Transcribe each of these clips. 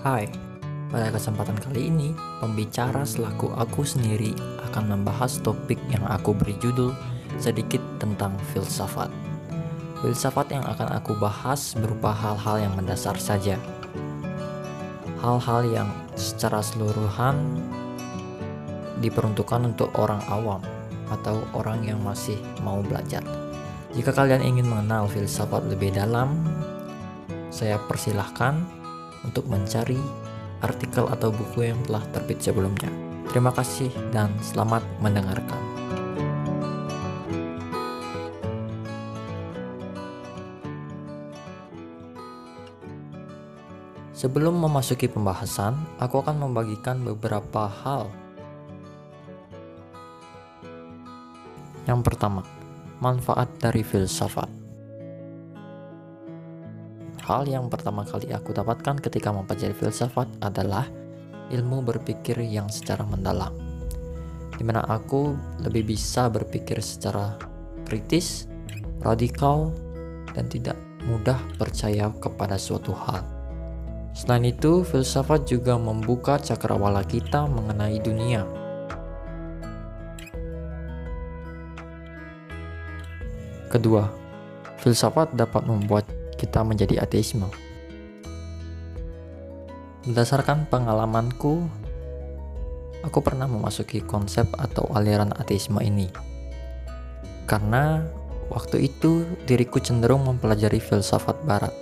Hai, pada kesempatan kali ini, pembicara selaku aku sendiri akan membahas topik yang aku beri judul sedikit tentang filsafat. Filsafat yang akan aku bahas berupa hal-hal yang mendasar saja. Hal-hal yang secara seluruhan diperuntukkan untuk orang awam atau orang yang masih mau belajar. Jika kalian ingin mengenal filsafat lebih dalam, saya persilahkan untuk mencari artikel atau buku yang telah terbit sebelumnya. Terima kasih dan selamat mendengarkan. Sebelum memasuki pembahasan, aku akan membagikan beberapa hal. Yang pertama, manfaat dari filsafat. Hal yang pertama kali aku dapatkan ketika mempelajari filsafat adalah ilmu berpikir yang secara mendalam, di mana aku lebih bisa berpikir secara kritis, radikal, dan tidak mudah percaya kepada suatu hal. Selain itu, filsafat juga membuka cakrawala kita mengenai dunia. Kedua, filsafat dapat membuat kita menjadi ateisme. Berdasarkan pengalamanku, aku pernah memasuki konsep atau aliran ateisme ini. Karena waktu itu diriku cenderung mempelajari filsafat barat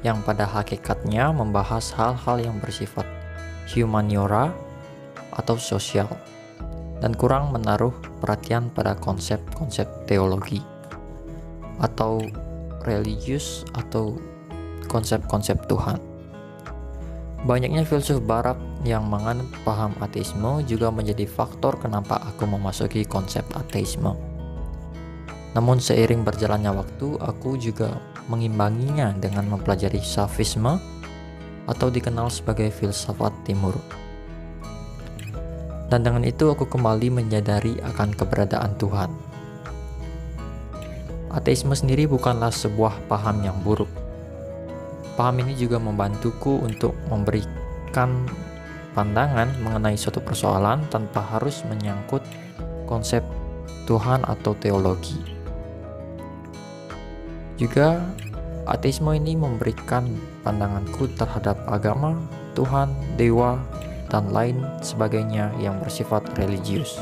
yang pada hakikatnya membahas hal-hal yang bersifat humaniora atau sosial dan kurang menaruh perhatian pada konsep-konsep teologi atau religius atau konsep-konsep Tuhan. Banyaknya filsuf barat yang menganut paham ateisme juga menjadi faktor kenapa aku memasuki konsep ateisme. Namun seiring berjalannya waktu, aku juga mengimbanginya dengan mempelajari safisme atau dikenal sebagai filsafat timur. Dan dengan itu aku kembali menyadari akan keberadaan Tuhan Ateisme sendiri bukanlah sebuah paham yang buruk. Paham ini juga membantuku untuk memberikan pandangan mengenai suatu persoalan tanpa harus menyangkut konsep Tuhan atau teologi. Juga, ateisme ini memberikan pandanganku terhadap agama, Tuhan, dewa, dan lain sebagainya yang bersifat religius.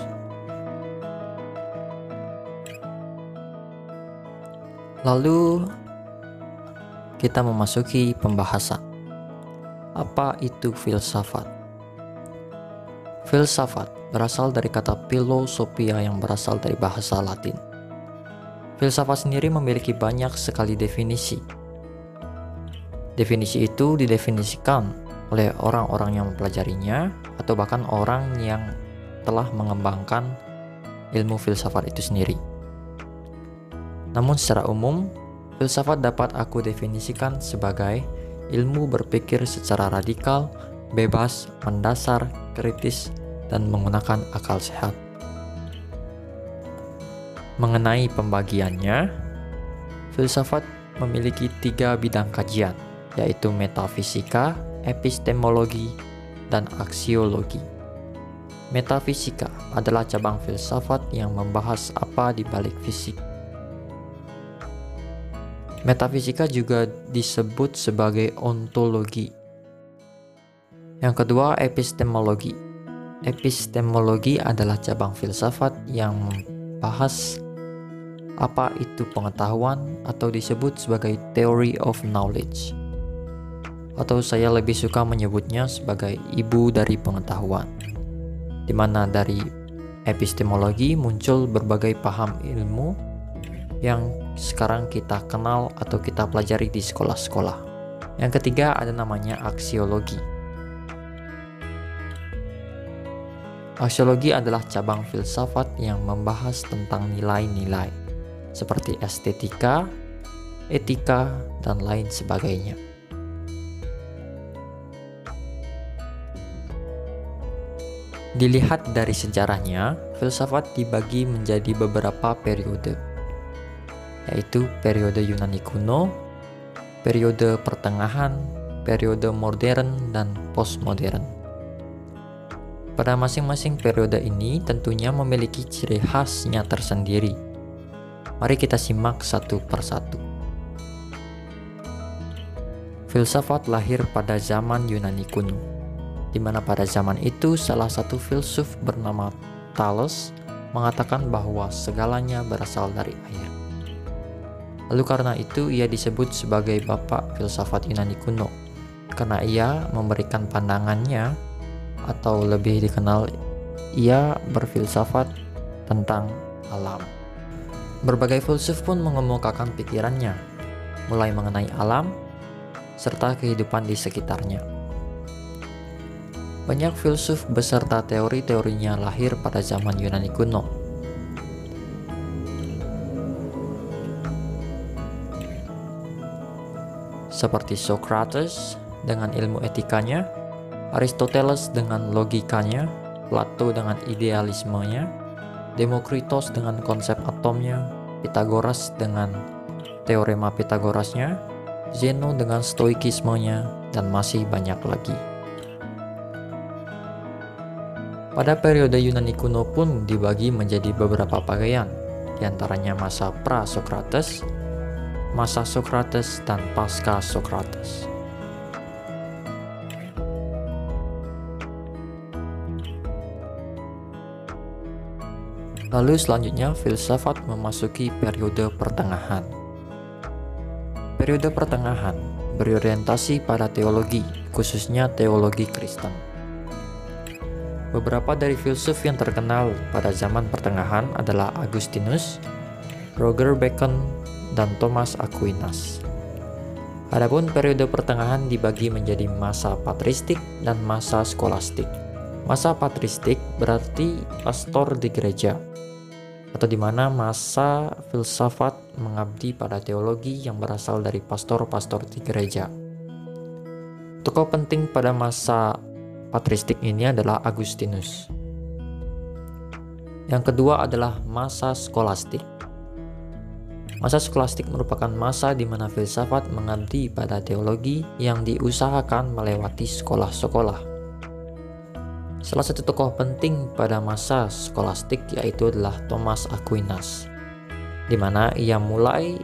Lalu kita memasuki pembahasan. Apa itu filsafat? Filsafat berasal dari kata filosofia yang berasal dari bahasa Latin. Filsafat sendiri memiliki banyak sekali definisi. Definisi itu didefinisikan oleh orang-orang yang mempelajarinya atau bahkan orang yang telah mengembangkan ilmu filsafat itu sendiri. Namun secara umum, filsafat dapat aku definisikan sebagai ilmu berpikir secara radikal, bebas, mendasar, kritis, dan menggunakan akal sehat. Mengenai pembagiannya, filsafat memiliki tiga bidang kajian, yaitu metafisika, epistemologi, dan aksiologi. Metafisika adalah cabang filsafat yang membahas apa di balik fisik Metafisika juga disebut sebagai ontologi. Yang kedua, epistemologi. Epistemologi adalah cabang filsafat yang membahas apa itu pengetahuan atau disebut sebagai theory of knowledge. Atau saya lebih suka menyebutnya sebagai ibu dari pengetahuan. Di mana dari epistemologi muncul berbagai paham ilmu yang sekarang kita kenal atau kita pelajari di sekolah-sekolah. Yang ketiga ada namanya aksiologi. Aksiologi adalah cabang filsafat yang membahas tentang nilai-nilai seperti estetika, etika, dan lain sebagainya. Dilihat dari sejarahnya, filsafat dibagi menjadi beberapa periode yaitu periode Yunani kuno, periode pertengahan, periode modern, dan postmodern. Pada masing-masing periode ini tentunya memiliki ciri khasnya tersendiri. Mari kita simak satu persatu. Filsafat lahir pada zaman Yunani kuno, di mana pada zaman itu salah satu filsuf bernama Thales mengatakan bahwa segalanya berasal dari air. Lalu karena itu ia disebut sebagai bapak filsafat Yunani kuno karena ia memberikan pandangannya atau lebih dikenal ia berfilsafat tentang alam. Berbagai filsuf pun mengemukakan pikirannya, mulai mengenai alam serta kehidupan di sekitarnya. Banyak filsuf beserta teori-teorinya lahir pada zaman Yunani kuno. Seperti Socrates, dengan ilmu etikanya, Aristoteles dengan logikanya, Plato dengan idealismenya, Demokritos dengan konsep atomnya, Pythagoras dengan teorema Pythagorasnya, Zeno dengan stoikismenya, dan masih banyak lagi. Pada periode Yunani kuno pun dibagi menjadi beberapa bagian, di antaranya masa pra-Sokrates, masa Sokrates, dan pasca Sokrates. Lalu selanjutnya filsafat memasuki periode pertengahan. Periode pertengahan berorientasi pada teologi, khususnya teologi Kristen. Beberapa dari filsuf yang terkenal pada zaman pertengahan adalah Agustinus, Roger Bacon, dan Thomas Aquinas. Adapun periode pertengahan dibagi menjadi masa patristik dan masa skolastik. Masa patristik berarti pastor di gereja, atau di mana masa filsafat mengabdi pada teologi yang berasal dari pastor-pastor di gereja. Tokoh penting pada masa patristik ini adalah Agustinus. Yang kedua adalah masa skolastik. Masa skolastik merupakan masa di mana filsafat mengabdi pada teologi yang diusahakan melewati sekolah-sekolah. Salah satu tokoh penting pada masa skolastik yaitu adalah Thomas Aquinas, di mana ia mulai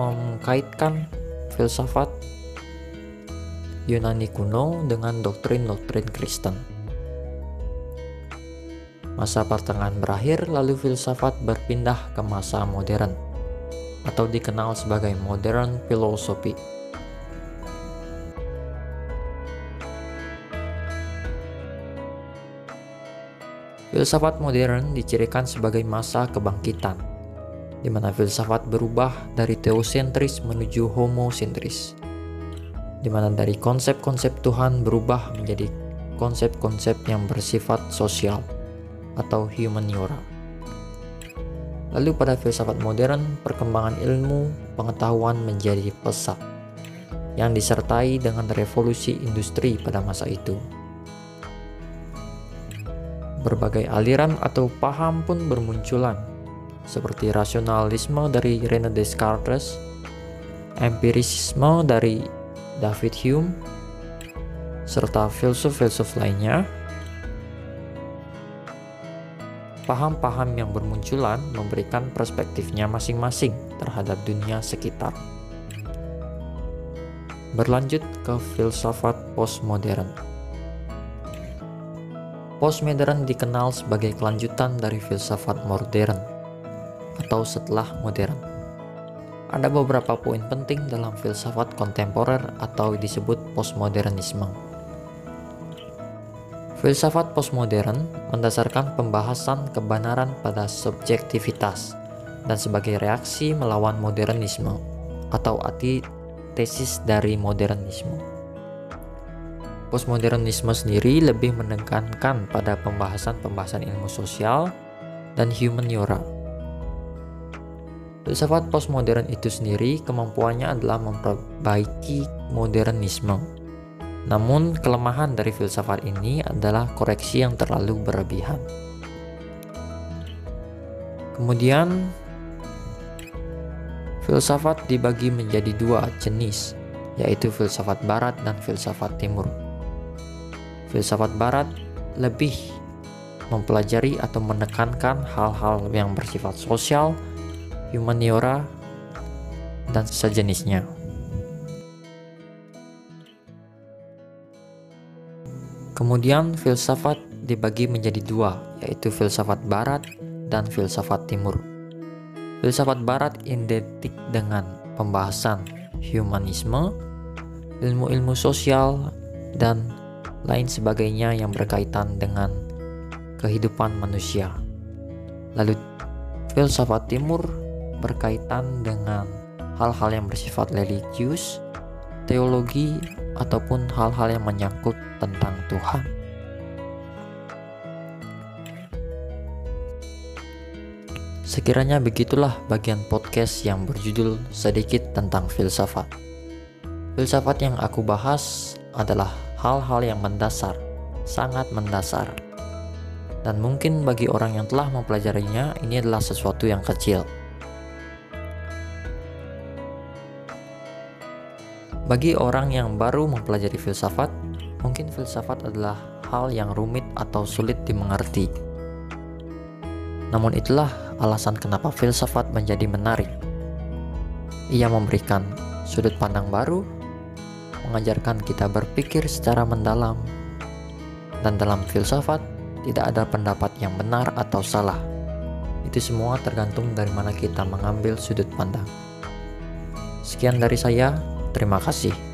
mengkaitkan filsafat Yunani kuno dengan doktrin-doktrin Kristen. Masa pertengahan berakhir lalu filsafat berpindah ke masa modern atau dikenal sebagai modern philosophy. Filsafat modern dicirikan sebagai masa kebangkitan, di mana filsafat berubah dari teosentris menuju homosentris, di mana dari konsep-konsep Tuhan berubah menjadi konsep-konsep yang bersifat sosial atau humaniora. Lalu pada filsafat modern, perkembangan ilmu pengetahuan menjadi pesat, yang disertai dengan revolusi industri pada masa itu berbagai aliran atau paham pun bermunculan, seperti rasionalisme dari René Descartes, empirisme dari David Hume, serta filsuf-filsuf lainnya. Paham-paham yang bermunculan memberikan perspektifnya masing-masing terhadap dunia sekitar. Berlanjut ke filsafat postmodern. Postmodern dikenal sebagai kelanjutan dari filsafat modern atau setelah modern. Ada beberapa poin penting dalam filsafat kontemporer atau disebut postmodernisme. Filsafat postmodern mendasarkan pembahasan kebenaran pada subjektivitas dan sebagai reaksi melawan modernisme atau antitesis dari modernisme. Postmodernisme sendiri lebih menekankan pada pembahasan-pembahasan ilmu sosial dan humaniora. Filsafat postmodern itu sendiri kemampuannya adalah memperbaiki modernisme. Namun, kelemahan dari filsafat ini adalah koreksi yang terlalu berlebihan. Kemudian, filsafat dibagi menjadi dua jenis, yaitu filsafat barat dan filsafat timur. Filsafat barat lebih mempelajari atau menekankan hal-hal yang bersifat sosial, humaniora, dan sejenisnya. Kemudian filsafat dibagi menjadi dua, yaitu filsafat barat dan filsafat timur. Filsafat barat identik dengan pembahasan humanisme, ilmu-ilmu sosial, dan lain sebagainya yang berkaitan dengan kehidupan manusia. Lalu filsafat timur berkaitan dengan hal-hal yang bersifat religius, teologi, ataupun hal-hal yang menyangkut tentang Tuhan. Sekiranya begitulah bagian podcast yang berjudul sedikit tentang filsafat. Filsafat yang aku bahas adalah hal-hal yang mendasar, sangat mendasar. Dan mungkin bagi orang yang telah mempelajarinya, ini adalah sesuatu yang kecil. Bagi orang yang baru mempelajari filsafat, mungkin filsafat adalah hal yang rumit atau sulit dimengerti. Namun itulah alasan kenapa filsafat menjadi menarik. Ia memberikan sudut pandang baru, mengajarkan kita berpikir secara mendalam, dan dalam filsafat tidak ada pendapat yang benar atau salah. Itu semua tergantung dari mana kita mengambil sudut pandang. Sekian dari saya, Terima kasih.